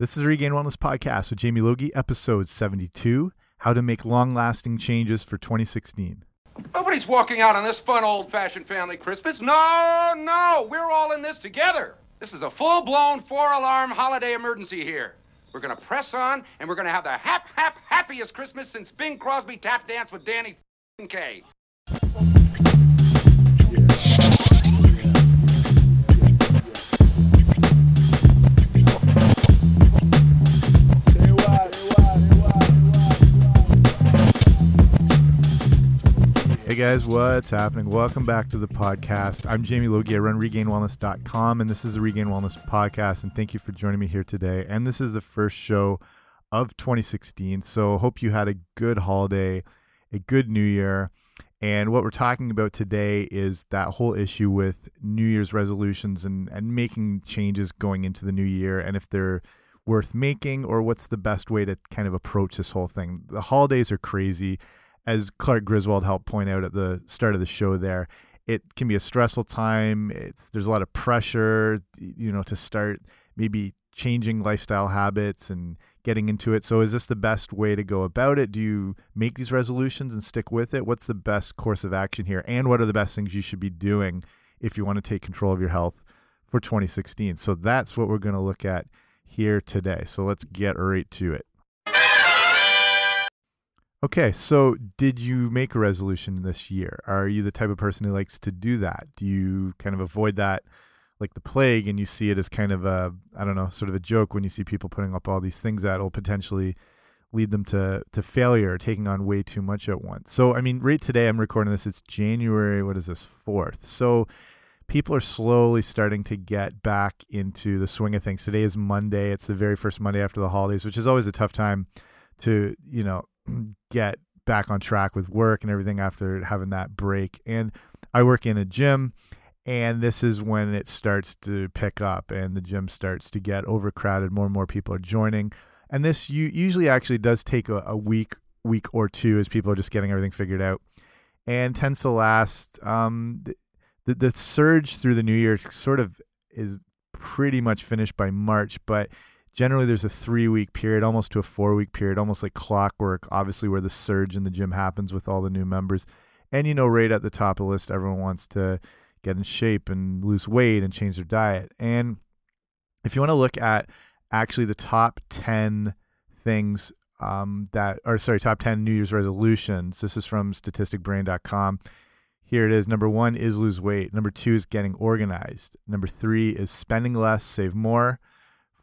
This is Regained Wellness Podcast with Jamie Logie, episode 72 How to Make Long Lasting Changes for 2016. Nobody's walking out on this fun old fashioned family Christmas. No, no, we're all in this together. This is a full blown four alarm holiday emergency here. We're gonna press on and we're gonna have the hap, hap, happiest Christmas since Bing Crosby tap danced with Danny Kaye. Guys, what's happening? Welcome back to the podcast. I'm Jamie Logie. I run regainedwellness.com, and this is the Regained Wellness Podcast. And thank you for joining me here today. And this is the first show of 2016. So hope you had a good holiday, a good new year. And what we're talking about today is that whole issue with New Year's resolutions and, and making changes going into the new year and if they're worth making or what's the best way to kind of approach this whole thing. The holidays are crazy as Clark Griswold helped point out at the start of the show there, it can be a stressful time. It's, there's a lot of pressure, you know, to start maybe changing lifestyle habits and getting into it. So, is this the best way to go about it? Do you make these resolutions and stick with it? What's the best course of action here? And what are the best things you should be doing if you want to take control of your health for 2016? So, that's what we're going to look at here today. So, let's get right to it. Okay, so did you make a resolution this year? Are you the type of person who likes to do that? Do you kind of avoid that like the plague and you see it as kind of a I don't know, sort of a joke when you see people putting up all these things that will potentially lead them to to failure taking on way too much at once. So I mean, right today I'm recording this, it's January, what is this, 4th. So people are slowly starting to get back into the swing of things. Today is Monday. It's the very first Monday after the holidays, which is always a tough time to, you know, get back on track with work and everything after having that break. And I work in a gym, and this is when it starts to pick up and the gym starts to get overcrowded. More and more people are joining. And this usually actually does take a, a week, week or two as people are just getting everything figured out and tends to last. Um, the, the surge through the new year sort of is pretty much finished by March, but generally there's a three week period almost to a four week period almost like clockwork obviously where the surge in the gym happens with all the new members. And you know right at the top of the list everyone wants to get in shape and lose weight and change their diet. And if you want to look at actually the top 10 things um, that or sorry top 10 new year's resolutions this is from statisticbrain.com here it is. Number one is lose weight. Number two is getting organized. Number three is spending less save more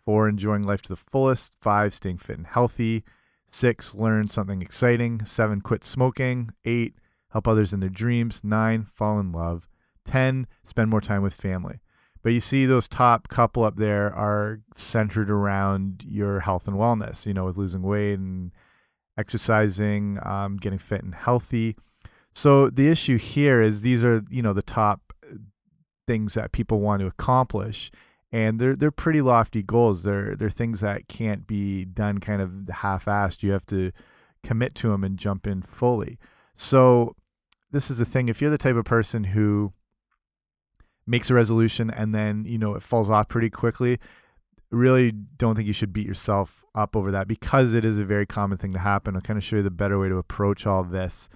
Four, enjoying life to the fullest. Five, staying fit and healthy. Six, learn something exciting. Seven, quit smoking. Eight, help others in their dreams. Nine, fall in love. Ten, spend more time with family. But you see, those top couple up there are centered around your health and wellness, you know, with losing weight and exercising, um, getting fit and healthy. So the issue here is these are, you know, the top things that people want to accomplish and they're they're pretty lofty goals. They're they're things that can't be done kind of half-assed. You have to commit to them and jump in fully. So this is the thing. If you're the type of person who makes a resolution and then you know it falls off pretty quickly, really don't think you should beat yourself up over that because it is a very common thing to happen. I'll kind of show you the better way to approach all this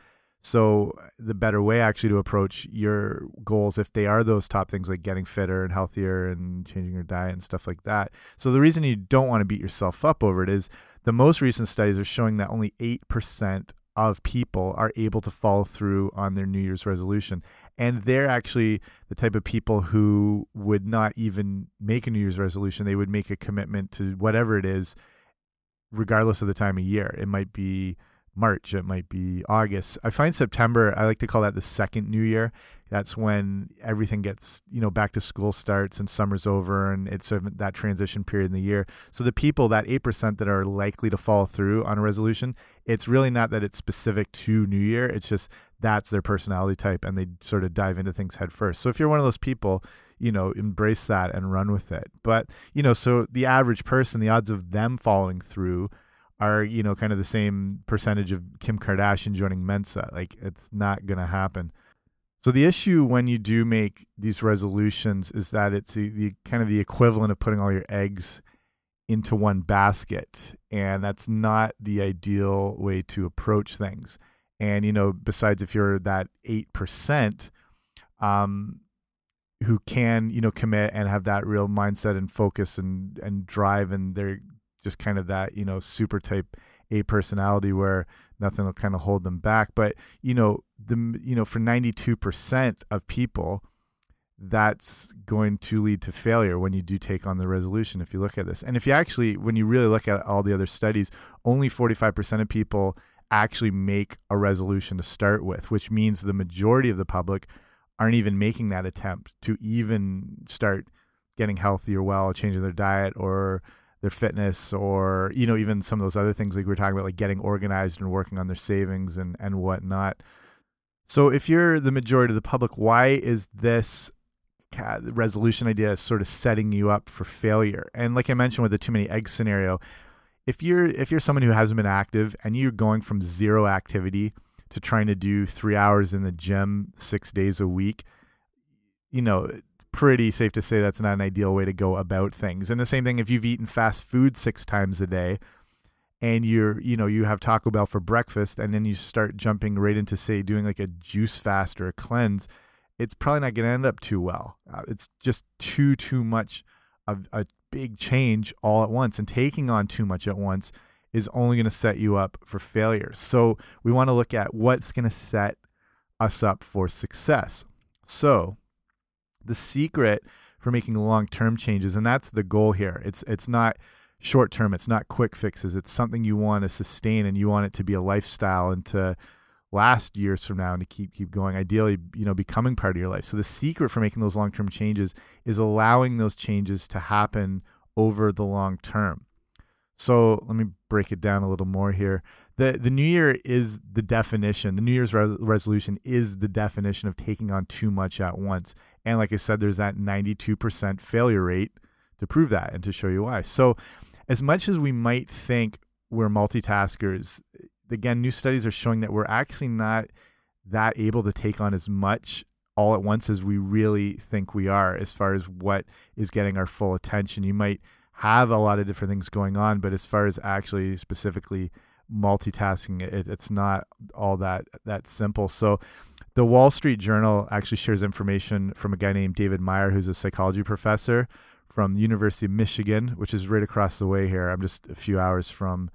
so the better way actually to approach your goals, if they are those top things like getting fitter and healthier and changing your diet and stuff like that. So the reason you don't want to beat yourself up over it is the most recent studies are showing that only 8% of people are able to follow through on their New Year's resolution. And they're actually the type of people who would not even make a New Year's resolution. They would make a commitment to whatever it is, regardless of the time of year. It might be March, it might be August. I find September, I like to call that the second new year. That's when everything gets, you know, back to school starts and summer's over and it's sort of that transition period in the year. So the people, that 8% that are likely to follow through on a resolution, it's really not that it's specific to New Year. It's just that's their personality type and they sort of dive into things head first. So if you're one of those people, you know, embrace that and run with it. But, you know, so the average person, the odds of them following through are you know kind of the same percentage of Kim Kardashian joining Mensa. Like it's not gonna happen. So the issue when you do make these resolutions is that it's the, the kind of the equivalent of putting all your eggs into one basket. And that's not the ideal way to approach things. And, you know, besides if you're that 8%, um, who can, you know, commit and have that real mindset and focus and, and drive, and they're just kind of that, you know, super type A personality where nothing will kind of hold them back. But, you know, the, you know, for 92% of people, that's going to lead to failure when you do take on the resolution if you look at this. And if you actually, when you really look at all the other studies, only 45% of people actually make a resolution to start with, which means the majority of the public aren't even making that attempt to even start getting healthy or well, changing their diet or their fitness or, you know, even some of those other things like we were talking about, like getting organized and working on their savings and, and whatnot. So if you're the majority of the public, why is this resolution idea sort of setting you up for failure. And like I mentioned with the too many eggs scenario, if you're if you're someone who hasn't been active and you're going from zero activity to trying to do three hours in the gym six days a week, you know, pretty safe to say that's not an ideal way to go about things. And the same thing if you've eaten fast food six times a day and you're you know you have taco bell for breakfast and then you start jumping right into say doing like a juice fast or a cleanse it's probably not going to end up too well. Uh, it's just too too much of a big change all at once, and taking on too much at once is only going to set you up for failure. So we want to look at what's going to set us up for success. So the secret for making long-term changes, and that's the goal here. It's it's not short term. It's not quick fixes. It's something you want to sustain, and you want it to be a lifestyle and to last years from now and to keep keep going ideally you know becoming part of your life so the secret for making those long-term changes is allowing those changes to happen over the long term so let me break it down a little more here the the new year is the definition the new year's re resolution is the definition of taking on too much at once and like i said there's that 92% failure rate to prove that and to show you why so as much as we might think we're multitaskers again, new studies are showing that we're actually not that able to take on as much all at once as we really think we are as far as what is getting our full attention. You might have a lot of different things going on, but as far as actually specifically multitasking, it, it's not all that that simple. So, the Wall Street Journal actually shares information from a guy named David Meyer, who's a psychology professor from the University of Michigan, which is right across the way here. I'm just a few hours from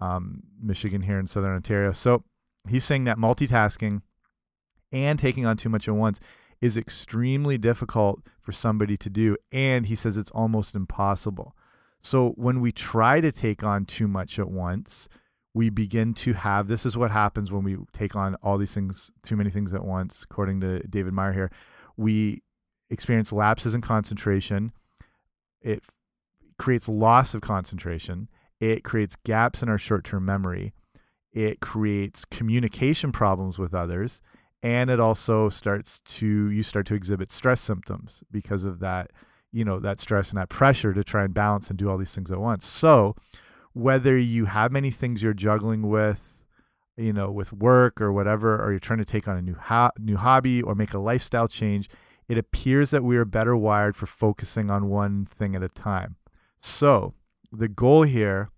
um, Michigan here in Southern Ontario. So he's saying that multitasking and taking on too much at once is extremely difficult for somebody to do. And he says it's almost impossible. So when we try to take on too much at once, we begin to have this is what happens when we take on all these things, too many things at once, according to David Meyer here. We experience lapses in concentration. It creates loss of concentration it creates gaps in our short term memory. It creates communication problems with others. And it also starts to, you start to exhibit stress symptoms because of that, you know, that stress and that pressure to try and balance and do all these things at once. So, whether you have many things you're juggling with, you know, with work or whatever, or you're trying to take on a new ho new hobby or make a lifestyle change, it appears that we are better wired for focusing on one thing at a time. So, the goal here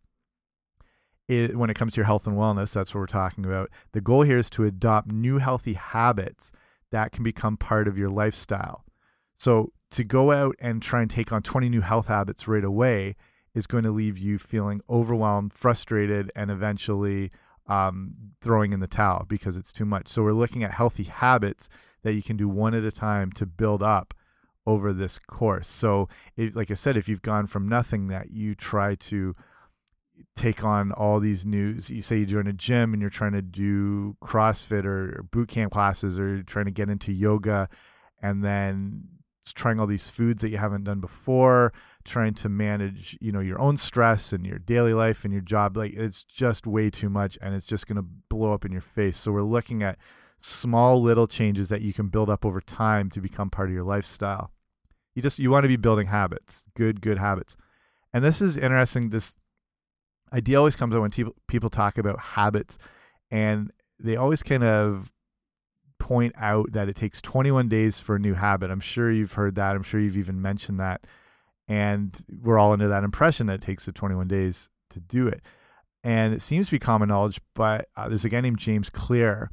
is when it comes to your health and wellness, that's what we're talking about. The goal here is to adopt new healthy habits that can become part of your lifestyle. So to go out and try and take on 20 new health habits right away is going to leave you feeling overwhelmed, frustrated, and eventually um, throwing in the towel because it's too much. So we're looking at healthy habits that you can do one at a time to build up over this course. So, like I said, if you've gone from nothing, that you try to take on all these new. You say you join a gym and you're trying to do CrossFit or, or boot camp classes, or you're trying to get into yoga, and then trying all these foods that you haven't done before trying to manage you know your own stress and your daily life and your job like it's just way too much and it's just going to blow up in your face so we're looking at small little changes that you can build up over time to become part of your lifestyle you just you want to be building habits, good good habits. And this is interesting. This idea always comes up when people people talk about habits, and they always kind of point out that it takes 21 days for a new habit. I'm sure you've heard that. I'm sure you've even mentioned that. And we're all under that impression that it takes the 21 days to do it. And it seems to be common knowledge, but uh, there's a guy named James Clear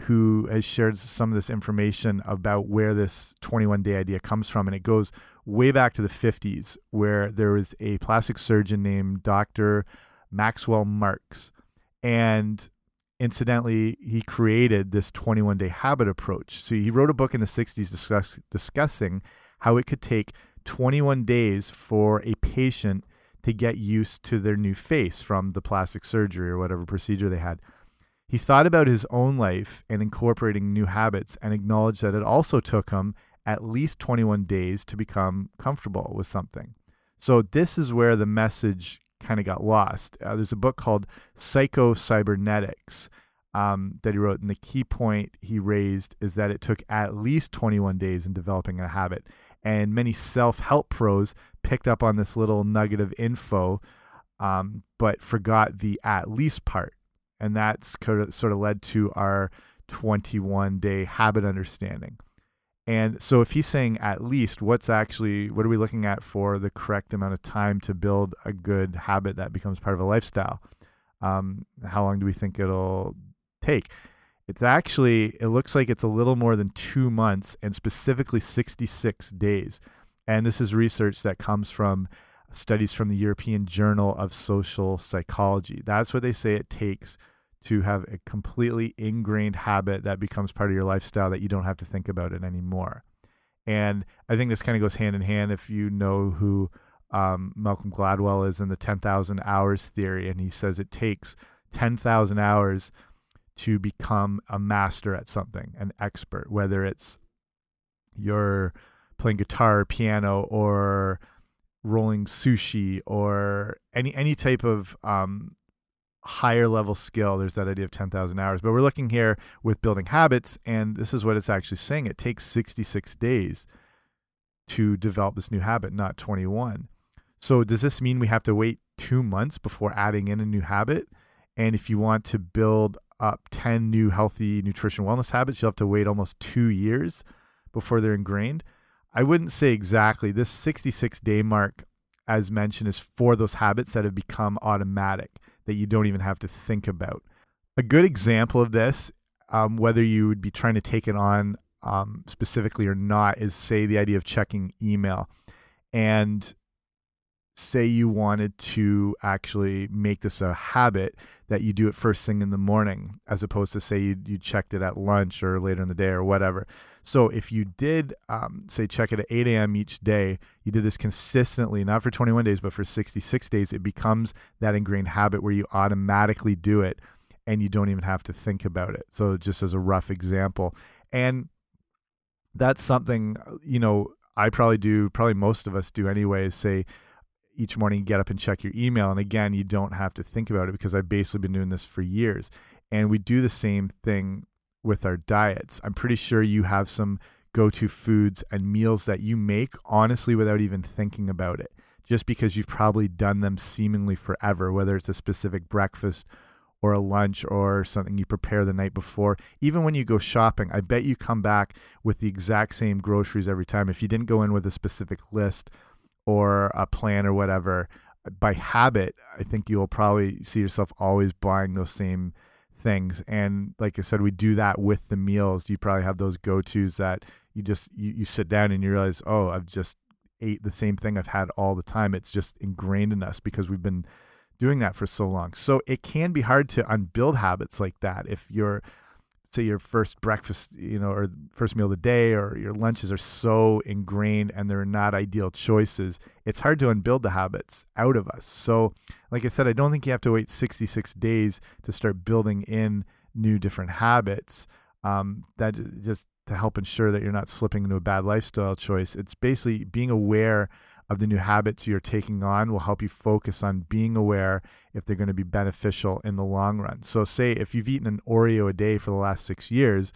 who has shared some of this information about where this 21 day idea comes from. And it goes way back to the 50s, where there was a plastic surgeon named Dr. Maxwell Maltz. And incidentally, he created this 21 day habit approach. So he wrote a book in the 60s discuss, discussing how it could take 21 days for a patient to get used to their new face from the plastic surgery or whatever procedure they had. He thought about his own life and incorporating new habits and acknowledged that it also took him at least 21 days to become comfortable with something. So, this is where the message kind of got lost. Uh, there's a book called Psycho Cybernetics um, that he wrote, and the key point he raised is that it took at least 21 days in developing a habit. And many self help pros picked up on this little nugget of info, um, but forgot the at least part and that's sort of led to our 21 day habit understanding. And so if he's saying at least, what's actually what are we looking at for the correct amount of time to build a good habit that becomes part of a lifestyle? Um, how long do we think it'll take? It's actually it looks like it's a little more than two months and specifically 66 days. And this is research that comes from studies from the European Journal of Social Psychology. That's what they say it takes to have a completely ingrained habit that becomes part of your lifestyle that you don't have to think about it anymore. And I think this kind of goes hand in hand if you know who um, Malcolm Gladwell is in the 10,000 hours theory. And he says it takes 10,000 hours to become a master at something, an expert, whether it's you're playing guitar, piano, or rolling sushi or any any type of um, higher level skill there's that idea of 10,000 hours. But we're looking here with building habits and this is what it's actually saying. It takes 66 days to develop this new habit not 21 so does this mean we have to wait 2 months before adding in a new habit? And if you want to build up 10 new healthy nutrition wellness habits you'll have to wait almost 2 years before they're ingrained. I wouldn't say exactly. This 66 day mark, as mentioned, is for those habits that have become automatic that you don't even have to think about. A good example of this, um, whether you would be trying to take it on um, specifically or not, is say the idea of checking email. And say you wanted to actually make this a habit that you do it first thing in the morning, as opposed to say you, you checked it at lunch or later in the day or whatever. So if you did, um, say, check it at 8 a.m. each day, you did this consistently, not for 21 days, but for 66 days, it becomes that ingrained habit where you automatically do it and you don't even have to think about it. So just as a rough example. And that's something, you know, I probably do, probably most of us do anyway, is say, each morning get up and check your email. And again, you don't have to think about it because I've basically been doing this for years. And we do the same thing with our diets. I'm pretty sure you have some go to foods and meals that you make honestly without even thinking about it, just because you've probably done them seemingly forever, whether it's a specific breakfast or a lunch or something you prepare the night before. Even when you go shopping, I bet you come back with the exact same groceries every time. If you didn't go in with a specific list or a plan or whatever, by habit, I think you'll probably see yourself always buying those same things. And like I said, we do that with the meals. You probably have those go tos that you just you, you sit down and you realize, oh, I've just ate the same thing I've had all the time. It's just ingrained in us because we've been doing that for so long. So it can be hard to unbuild habits like that if you're say your first breakfast, you know, or first meal of the day or your lunches are so ingrained and they're not ideal choices, it's hard to unbuild the habits out of us. So, like I said, I don't think you have to wait 66 days to start building in new different habits. Um, that just to help ensure that you're not slipping into a bad lifestyle choice. It's basically being aware of the new habits you're taking on will help you focus on being aware if they're going to be beneficial in the long run. So, say if you've eaten an Oreo a day for the last six years,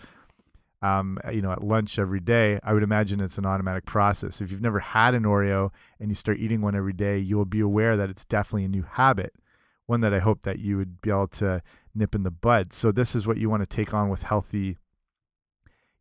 um, you know, at lunch every day, I would imagine it's an automatic process. If you've never had an Oreo and you start eating one every day, you will be aware that it's definitely a new habit, one that I hope that you would be able to nip in the bud. So, this is what you want to take on with healthy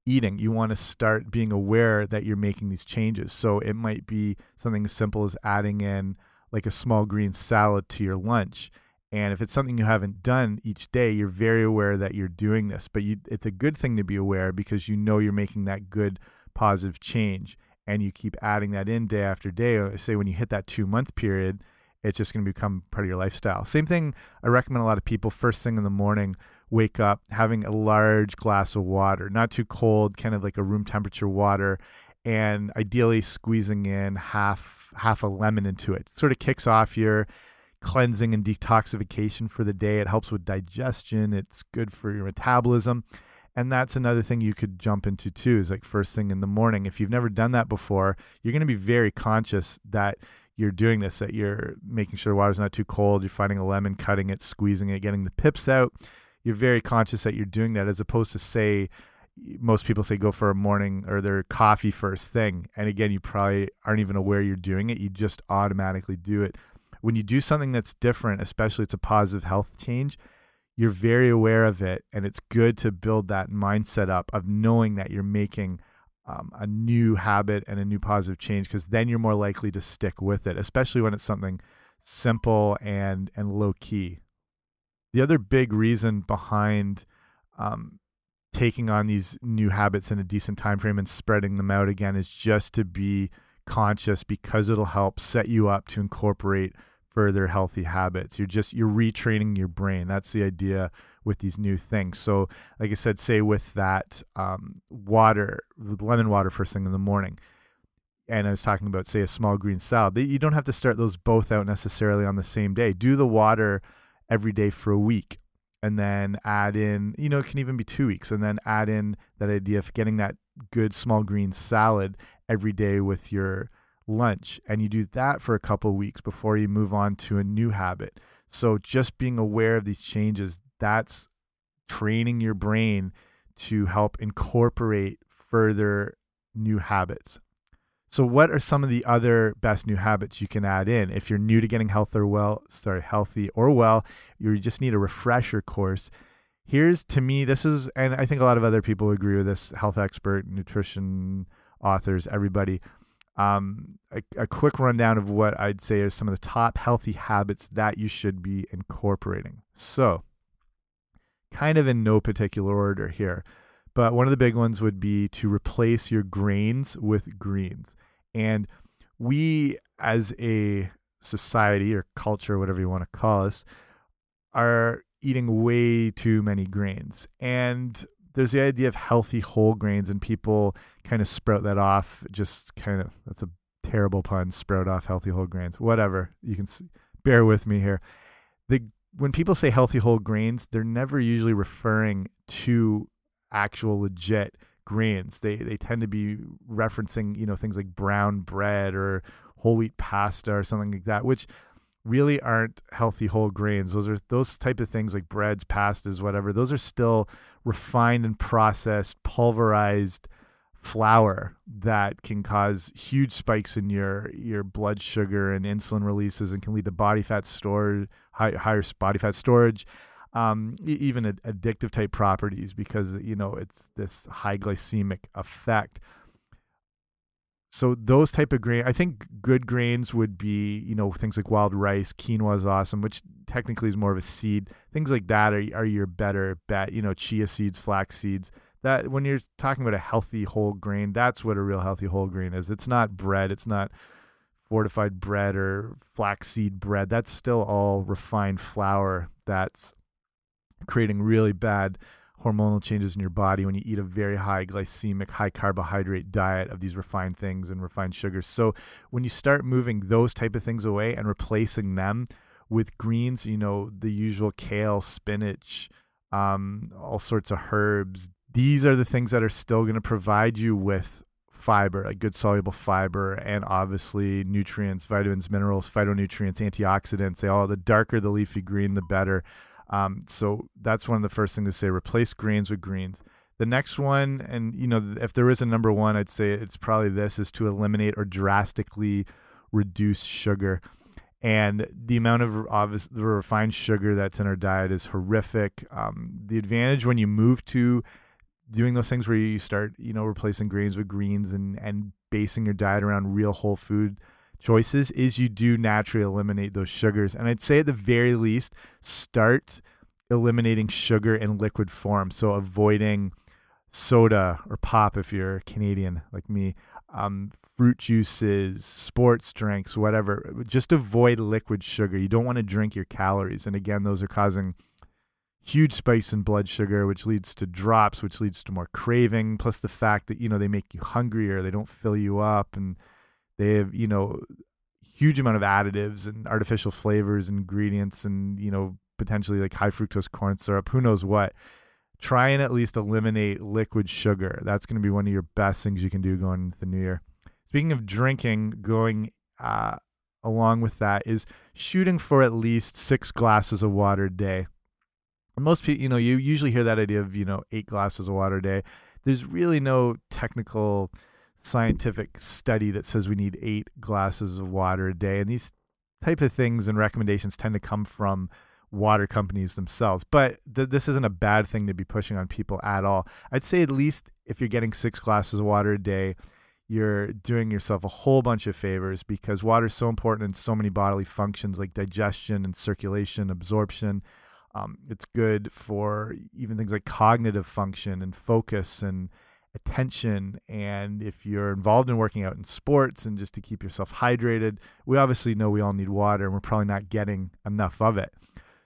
eating. You want to start being aware that you're making these changes. So it might be something as simple as adding in like a small green salad to your lunch. And if it's something you haven't done each day, you're very aware that you're doing this. But you, it's a good thing to be aware because you know you're making that good positive change and you keep adding that in day after day. Uh, say when you hit that two month period, it's just going to become part of your lifestyle. Same thing I recommend a lot of people first thing in the morning wake up having a large glass of water, not too cold, kind of like a room temperature water, and ideally squeezing in half half a lemon into it. Sort of kicks off your cleansing and detoxification for the day. It helps with digestion. It's good for your metabolism. And that's another thing you could jump into too is like first thing in the morning. If you've never done that before, you're going to be very conscious that you're doing this, that you're making sure the water's not too cold, you're finding a lemon, cutting it, squeezing it, getting the pips out. You're very conscious that you're doing that as opposed to say most people say go for a morning or their coffee first thing. And again, you probably aren't even aware you're doing it. You just automatically do it. When you do something that's different, especially it's a positive health change, you're very aware of it and it's good to build that mindset up of knowing that you're making um, a new habit and a new positive change because then you're more likely to stick with it especially when it's something simple and and low key the other big reason behind um, taking on these new habits in a decent time frame and spreading them out again is just to be conscious because it'll help set you up to incorporate further healthy habits. You're just you're retraining your brain. That's the idea with these new things. So, like I said, say with that um, water, lemon water first thing in the morning, and I was talking about say a small green salad. You don't have to start those both out necessarily on the same day. Do the water every day for a week, and then add in. You know, it can even be two weeks, and then add in that idea of getting that good small green salad every day with your lunch and you do that for a couple weeks before you move on to a new habit. So just being aware of these changes, that's training your brain to help incorporate further new habits. So what are some of the other best new habits you can add in if you're new to getting health or well, sorry, healthy or well, you just need a refresher course. Here's to me this is and I think a lot of other people agree with this health expert, nutrition authors, everybody um, a, a, quick rundown of what I'd say are some of the top healthy habits that you should be incorporating. So, kind of in no particular order here, but one of the big ones would be to replace your grains with greens. And we, as a society or culture, whatever you want to call us, are eating way too many grains. And there's the idea of healthy whole grains, and people kind of sprout that off. Just kind of that's a terrible pun. Sprout off healthy whole grains. Whatever. You can bear with me here. The when people say healthy whole grains, they're never usually referring to actual legit grains. They they tend to be referencing you know things like brown bread or whole wheat pasta or something like that, which really aren't healthy whole grains. Those are those type of things like breads, pastas, whatever. Those are still refined and processed, pulverized flour that can cause huge spikes in your your blood sugar and insulin releases and can lead to body fat storage, high, higher body fat storage, um, even addictive type properties because you know it's this high glycemic effect so those type of grain, I think good grains would be, you know, things like wild rice, quinoa is awesome, which technically is more of a seed. Things like that are are your better bet. You know, chia seeds, flax seeds. That when you're talking about a healthy whole grain, that's what a real healthy whole grain is. It's not bread. It's not fortified bread or flaxseed bread. That's still all refined flour that's creating really bad hormonal changes in your body when you eat a very high glycemic, high carbohydrate diet of these refined things and refined sugars. So when you start moving those type of things away and replacing them with greens, you know, the usual kale, spinach, um, all sorts of herbs, these are the things that are still going to provide you with fiber, like good soluble fiber, and obviously nutrients, vitamins, minerals, phytonutrients, antioxidants. They all the darker the leafy green, the better. Um, so that's one of the first things to say. Replace greens with greens. The next one, and you know, if there is a number one, I'd say it's probably this: is to eliminate or drastically reduce sugar. And the amount of obvious the refined sugar that's in our diet is horrific. Um, the advantage when you move to doing those things where you start, you know, replacing grains with greens and and basing your diet around real whole food choices is you do naturally eliminate those sugars. And I'd say at the very least, start eliminating sugar in liquid form. So avoiding soda or pop if you're Canadian like me, um, fruit juices, sports drinks, whatever. Just avoid liquid sugar. You don't want to drink your calories. And again, those are causing huge spikes in blood sugar, which leads to drops, which leads to more craving, plus the fact that, you know, they make you hungrier, they don't fill you up, and they have, you know, huge amount of additives and artificial flavors, and ingredients, and, you know, potentially like high fructose corn syrup, who knows what. Try and at least eliminate liquid sugar. That's going to be one of your best things you can do going into the new year. Speaking of drinking, going uh, along with that is shooting for at least six glasses of water a day most people, you know, you usually hear that idea of, you know, eight glasses of water a day. There's really no technical scientific study that says we need eight glasses of water a day. And these type of things and recommendations tend to come from water companies themselves. But th this isn't a bad thing to be pushing on people at all. I'd say at least if you're getting six glasses of water a day, you're doing yourself a whole bunch of favors because water is so important in so many bodily functions like digestion and circulation, absorption. Um, it's good for even things like cognitive function and focus and attention. And if you're involved in working out in sports and just to keep yourself hydrated, we obviously know we all need water and we're probably not getting enough of it.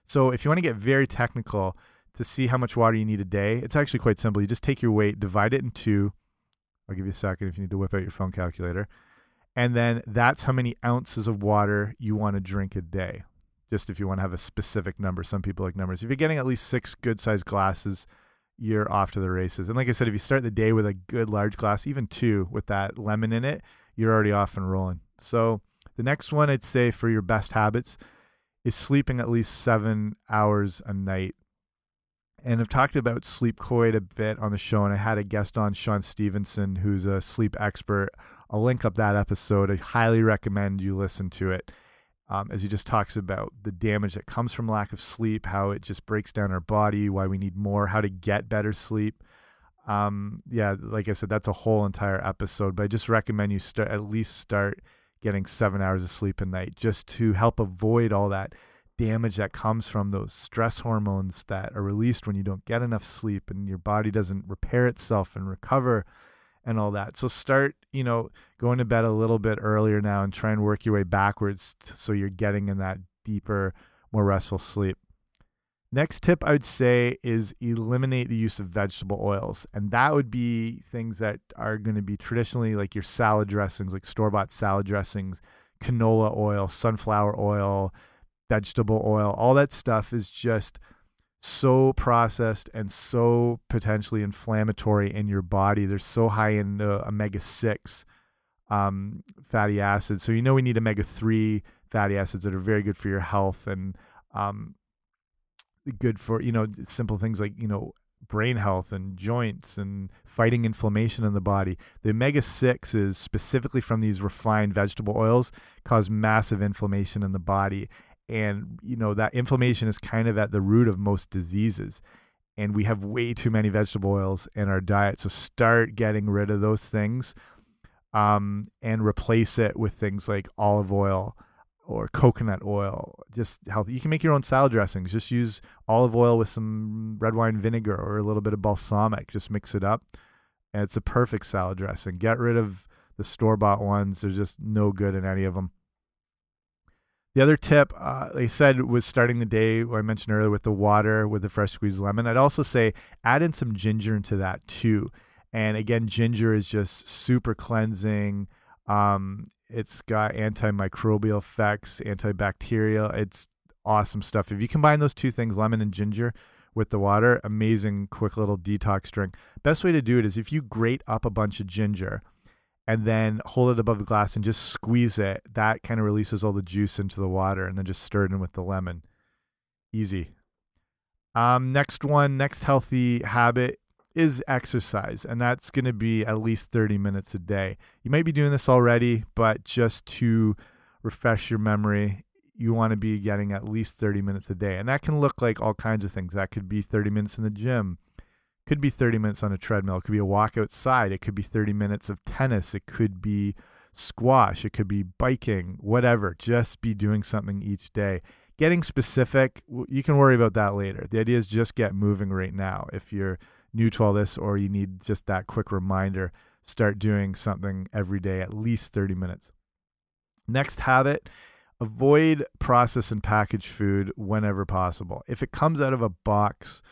So if you want to get very technical to see how much water you need a day, it's actually quite simple. You just take your weight, divide it in two. I'll give you a second if you need to whip out your phone calculator. And then that's how many ounces of water you want to drink a day just if you want to have a specific number. Some people like numbers. If you're getting at least six good sized glasses, you're off to the races. And like I said, if you start the day with a good large glass, even two with that lemon in it, you're already off and rolling. So the next one I'd say for your best habits is sleeping at least seven hours a night. And I've talked about sleep quite a bit on the show, and I had a guest on, Shawn Stevenson, who's a sleep expert. I'll link up that episode. I highly recommend you listen to it um, as he just talks about the damage that comes from lack of sleep, how it just breaks down our body, why we need more, how to get better sleep. Um, yeah, like I said, that's a whole entire episode, but I just recommend you start at least start getting seven hours of sleep a night just to help avoid all that damage that comes from those stress hormones that are released when you don't get enough sleep and your body doesn't repair itself and recover and all that. So start, you know, going to bed a little bit earlier now and try and work your way backwards so you're getting in that deeper, more restful sleep. Next tip I would say is eliminate the use of vegetable oils. And that would be things that are going to be traditionally like your salad dressings, like store bought salad dressings, canola oil, sunflower oil, vegetable oil. All that stuff is just so processed and so potentially inflammatory in your body. They're so high in uh, omega 6 um, fatty acids. So, you know, we need omega 3 fatty acids that are very good for your health and um, good for, you know, simple things like, you know, brain health and joints and fighting inflammation in the body. The omega 6 is specifically from these refined vegetable oils cause massive inflammation in the body and you know that inflammation is kind of at the root of most diseases. And we have way too many vegetable oils in our diet so start getting rid of those things um, and replace it with things like olive oil or coconut oil just healthy. You can make your own salad dressings. Just use olive oil with some red wine vinegar or a little bit of balsamic. Just mix it up and it's a perfect salad dressing. Get rid of the store-bought ones. There's just no good in any of them the other tip uh, they said was starting the day, I mentioned earlier, with the water with the fresh squeezed lemon. I'd also say add in some ginger into that too. And again, ginger is just super cleansing. Um, it's got antimicrobial effects, antibacterial. It's awesome stuff. If you combine those two things, lemon and ginger, with the water, amazing, quick little detox drink. Best way to do it is if you grate up a bunch of ginger and then hold it above the glass and just squeeze it. That kind of releases all the juice into the water and then just stir it in with the lemon. Easy. Um, next one, next healthy habit is exercise, and that's going to be at least 30 minutes a day. You might be doing this already, but just to refresh your memory, you want to be getting at least 30 minutes a day. And that can look like all kinds of things. That could be 30 minutes in the gym, could be 30 minutes on a treadmill it could be a walk outside it could be 30 minutes of tennis it could be squash it could be biking whatever just be doing something each day. Getting specific you can worry about that later. The idea is just get moving right now. If you're new to all this or you need just that quick reminder start doing something every day at least 30 minutes. Next habit avoid processed and packaged food whenever possible. If it comes out of a box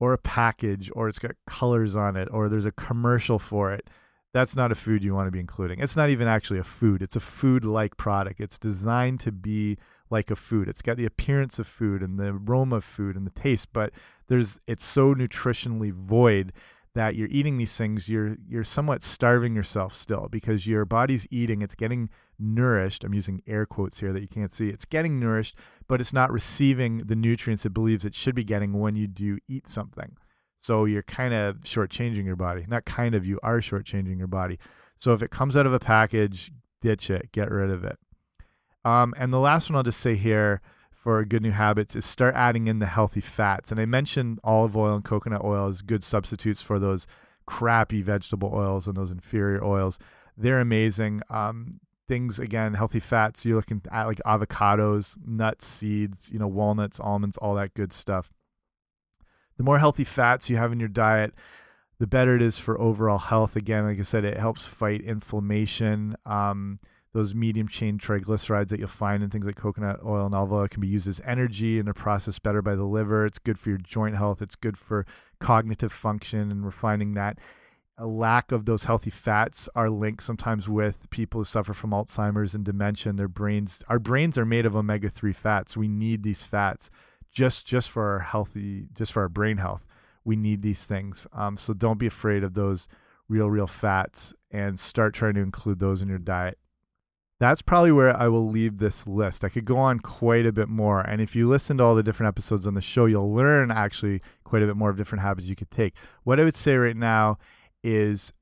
or a package or it's got colors on it or there's a commercial for it that's not a food you want to be including. It's not even actually a food. It's a food like product. It's designed to be like a food. It's got the appearance of food and the aroma of food and the taste, but there's it's so nutritionally void that you're eating these things, you're you're somewhat starving yourself still because your body's eating, it's getting nourished. I'm using air quotes here that you can't see. It's getting nourished, but it's not receiving the nutrients it believes it should be getting when you do eat something. So you're kind of shortchanging your body. Not kind of, you are shortchanging your body. So if it comes out of a package, ditch it, get rid of it. Um, and the last one I'll just say here for good new habits is start adding in the healthy fats. And I mentioned olive oil and coconut oil as good substitutes for those crappy vegetable oils and those inferior oils. They're amazing. Um, things again, healthy fats. You're looking at like avocados, nuts, seeds, you know, walnuts, almonds, all that good stuff. The more healthy fats you have in your diet, the better it is for overall health. Again, like I said, it helps fight inflammation. Um, those medium chain triglycerides that you'll find in things like coconut oil and olive oil can be used as energy and are processed better by the liver. It's good for your joint health. It's good for cognitive function. And we're finding that a lack of those healthy fats are linked sometimes with people who suffer from Alzheimer's and dementia. Their brains, our brains are made of omega three fats. We need these fats just just for our healthy, just for our brain health. We need these things. Um, so don't be afraid of those real, real fats and start trying to include those in your diet that's probably where I will leave this list. I could go on quite a bit more. And if you listen to all the different episodes on the show, you'll learn actually quite a bit more of different habits you could take. What I would say right now is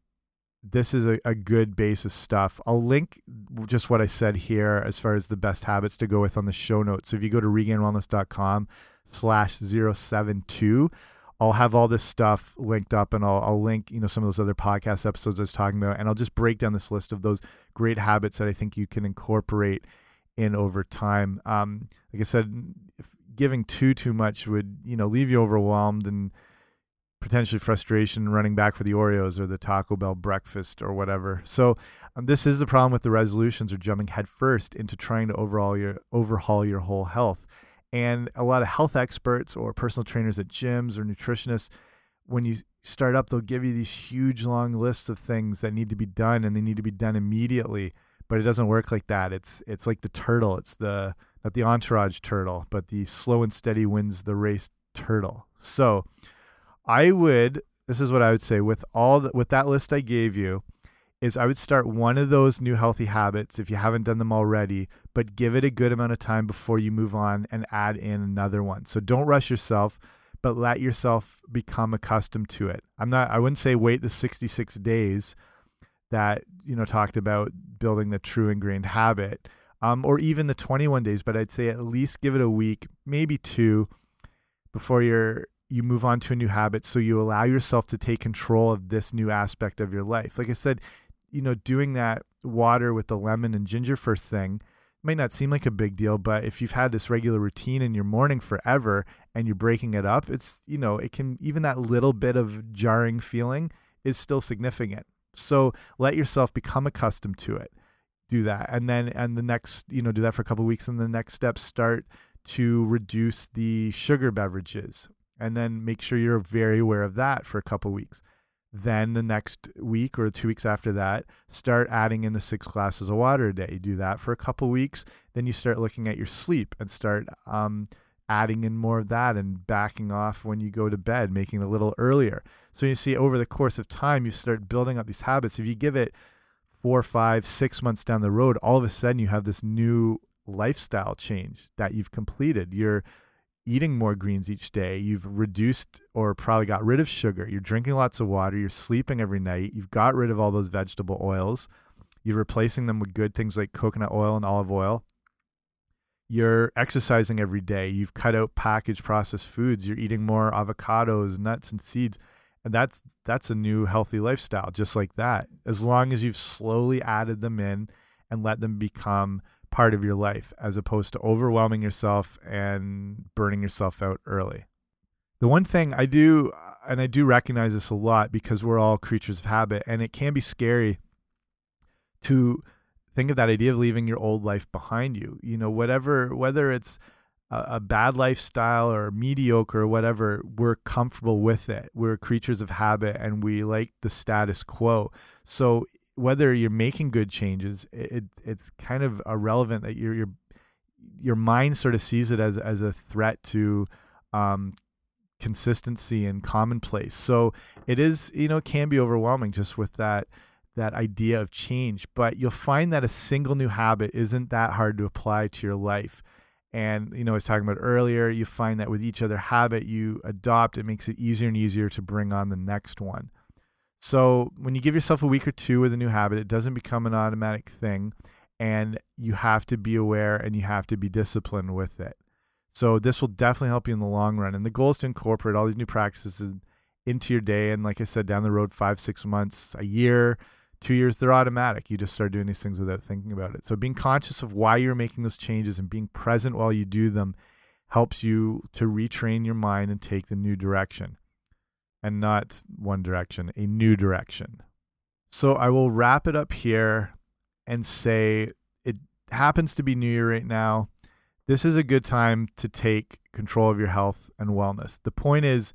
this is a, a good base of stuff. I'll link just what I said here as far as the best habits to go with on the show notes. So if you go to regainedwellness.com slash 072, I'll have all this stuff linked up and I'll, I'll link, you know, some of those other podcast episodes I was talking about. And I'll just break down this list of those great habits that I think you can incorporate in over time. Um, like I said, giving too, too much would, you know, leave you overwhelmed and potentially frustration running back for the Oreos or the Taco Bell breakfast or whatever. So um, this is the problem with the resolutions or jumping headfirst into trying to overhaul your overhaul your whole health. And a lot of health experts or personal trainers at gyms or nutritionists, when you start up, they'll give you these huge long lists of things that need to be done and they need to be done immediately. But it doesn't work like that. It's it's like the turtle. It's the not the entourage turtle, but the slow and steady wins the race turtle. So I would this is what I would say with all the, with that list I gave you, is I would start one of those new healthy habits if you haven't done them already, but give it a good amount of time before you move on and add in another one. So don't rush yourself, but let yourself become accustomed to it. I'm not I wouldn't say wait the 66 days that, you know, talked about building the true ingrained habit. Um, or even the 21 days, but I'd say at least give it a week, maybe two, before you're you move on to a new habit so you allow yourself to take control of this new aspect of your life like i said you know, doing that water with the lemon and ginger first thing might not seem like a big deal, but if you've had this regular routine in your morning forever and you're breaking it up, it's, you know, it can, even that little bit of jarring feeling is still significant. So let yourself become accustomed to it. Do that. And then, and the next, you know, do that for a couple weeks. And the next step, start to reduce the sugar beverages. And then make sure you're very aware of that for a couple weeks then the next week or two weeks after that, start adding in the six glasses of water a day. You do that for a couple weeks. Then you start looking at your sleep and start um, adding in more of that and backing off when you go to bed, making it a little earlier. So you see, over the course of time, you start building up these habits. If you give it four, five, six months down the road, all of a sudden you have this new lifestyle change that you've completed. You're eating more greens each day. You've reduced or probably got rid of sugar. You're drinking lots of water. You're sleeping every night. You've got rid of all those vegetable oils. You're replacing them with good things like coconut oil and olive oil. You're exercising every day. You've cut out packaged processed foods. You're eating more avocados, nuts, and seeds. And that's that's a new healthy lifestyle just like that. As long as you've slowly added them in and let them become part of your life as opposed to overwhelming yourself and burning yourself out early. The one thing I do uh, and I do recognize this a lot because we're all creatures of habit and it can be scary to think of that idea of leaving your old life behind you. You know, whatever whether it's a, a bad lifestyle or mediocre or whatever, we're comfortable with it. We're creatures of habit and we like the status quo. So whether you're making good changes, it, it's kind of irrelevant that your your your mind sort of sees it as as a threat to um, consistency and commonplace. So it is, you know, can be overwhelming just with that that idea of change. But you'll find that a single new habit isn't that hard to apply to your life. And you know, I was talking about earlier, you find that with each other habit you adopt, it makes it easier and easier to bring on the next one. So when you give yourself a week or two with a new habit, it doesn't become an automatic thing, and you have to be aware and you have to be disciplined with it. So this will definitely help you in the long run. And the goal is to incorporate all these new practices into your day. And like I said, down the road, five, six months, a year, two years, they're automatic. You just start doing these things without thinking about it. So being conscious of why you're making those changes and being present while you do them helps you to retrain your mind and take the new direction. And not one direction, a new direction. So I will wrap it up here and say it happens to be New Year right now. This is a good time to take control of your health and wellness. The point is,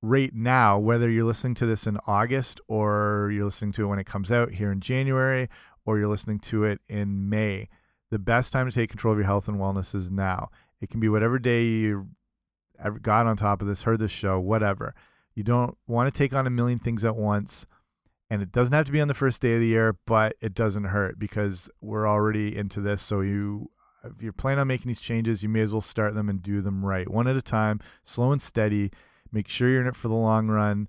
right now, whether you're listening to this in August or you're listening to it when it comes out here in January or you're listening to it in May, the best time to take control of your health and wellness is now. It can be whatever day you got on top of this, heard this show, whatever. You don't want to take on a million things at once. And it doesn't have to be on the first day of the year, but it doesn't hurt because we're already into this. So you if you're planning on making these changes, you may as well start them and do them right, one at a time, slow and steady Make sure you're in it for the long run,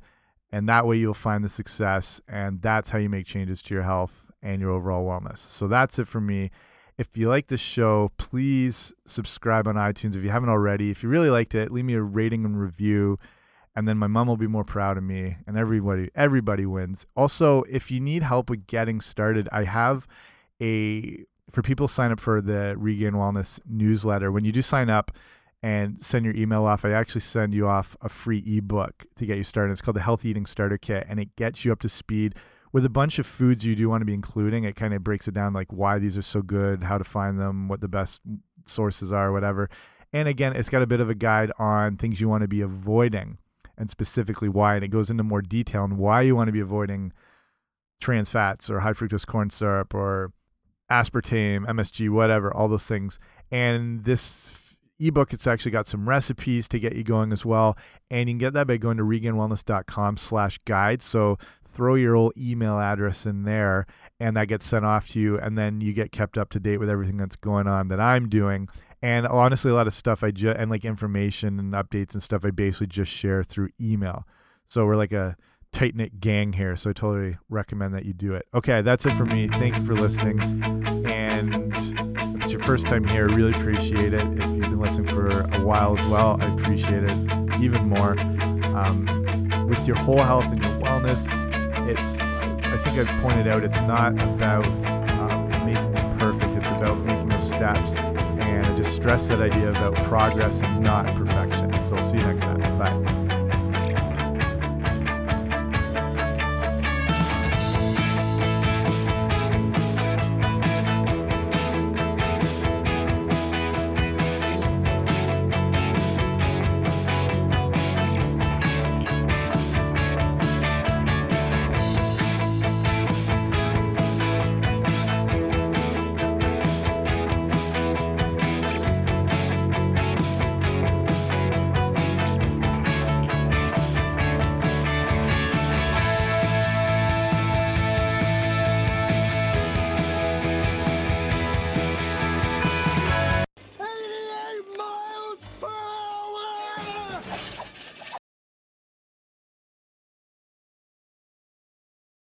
and that way you'll find the success. And that's how you make changes to your health and your overall wellness. So that's it for me. If you like this show, please subscribe on iTunes if you haven't already. If you really liked it, leave me a rating and review and then my mom will be more proud of me and everybody everybody wins. Also, if you need help with getting started, I have a for people sign up for the Regained Wellness newsletter. When you do sign up, and send your email off, I actually send you off a free ebook to get you started. It's called the Healthy Eating Starter Kit, and it gets you up to speed with a bunch of foods you do want to be including. It kind of breaks it down like why these are so good, how to find them, what the best sources are, whatever. And again, it's got a bit of a guide on things you want to be avoiding and specifically why. And it goes into more detail on why you want to be avoiding trans fats or high fructose corn syrup or aspartame, MSG, whatever, all those things. And this ebook it's actually got some recipes to get you going as well and you can get that by going to regainedwellness.com slash guide so throw your old email address in there and that gets sent off to you and then you get kept up to date with everything that's going on that i'm doing and honestly a lot of stuff i just and like information and updates and stuff i basically just share through email so we're like a tight knit gang here so i totally recommend that you do it okay that's it for me thank you for listening and if it's your first time here, i really appreciate it. If you've been listening for a while as well, I appreciate it even more. Um, with your whole health and your wellness, it's I think I've pointed out it's not about um, making it perfect. It's about making those steps, just stress that idea about progress and not perfection. So I'll see you next time. Bye.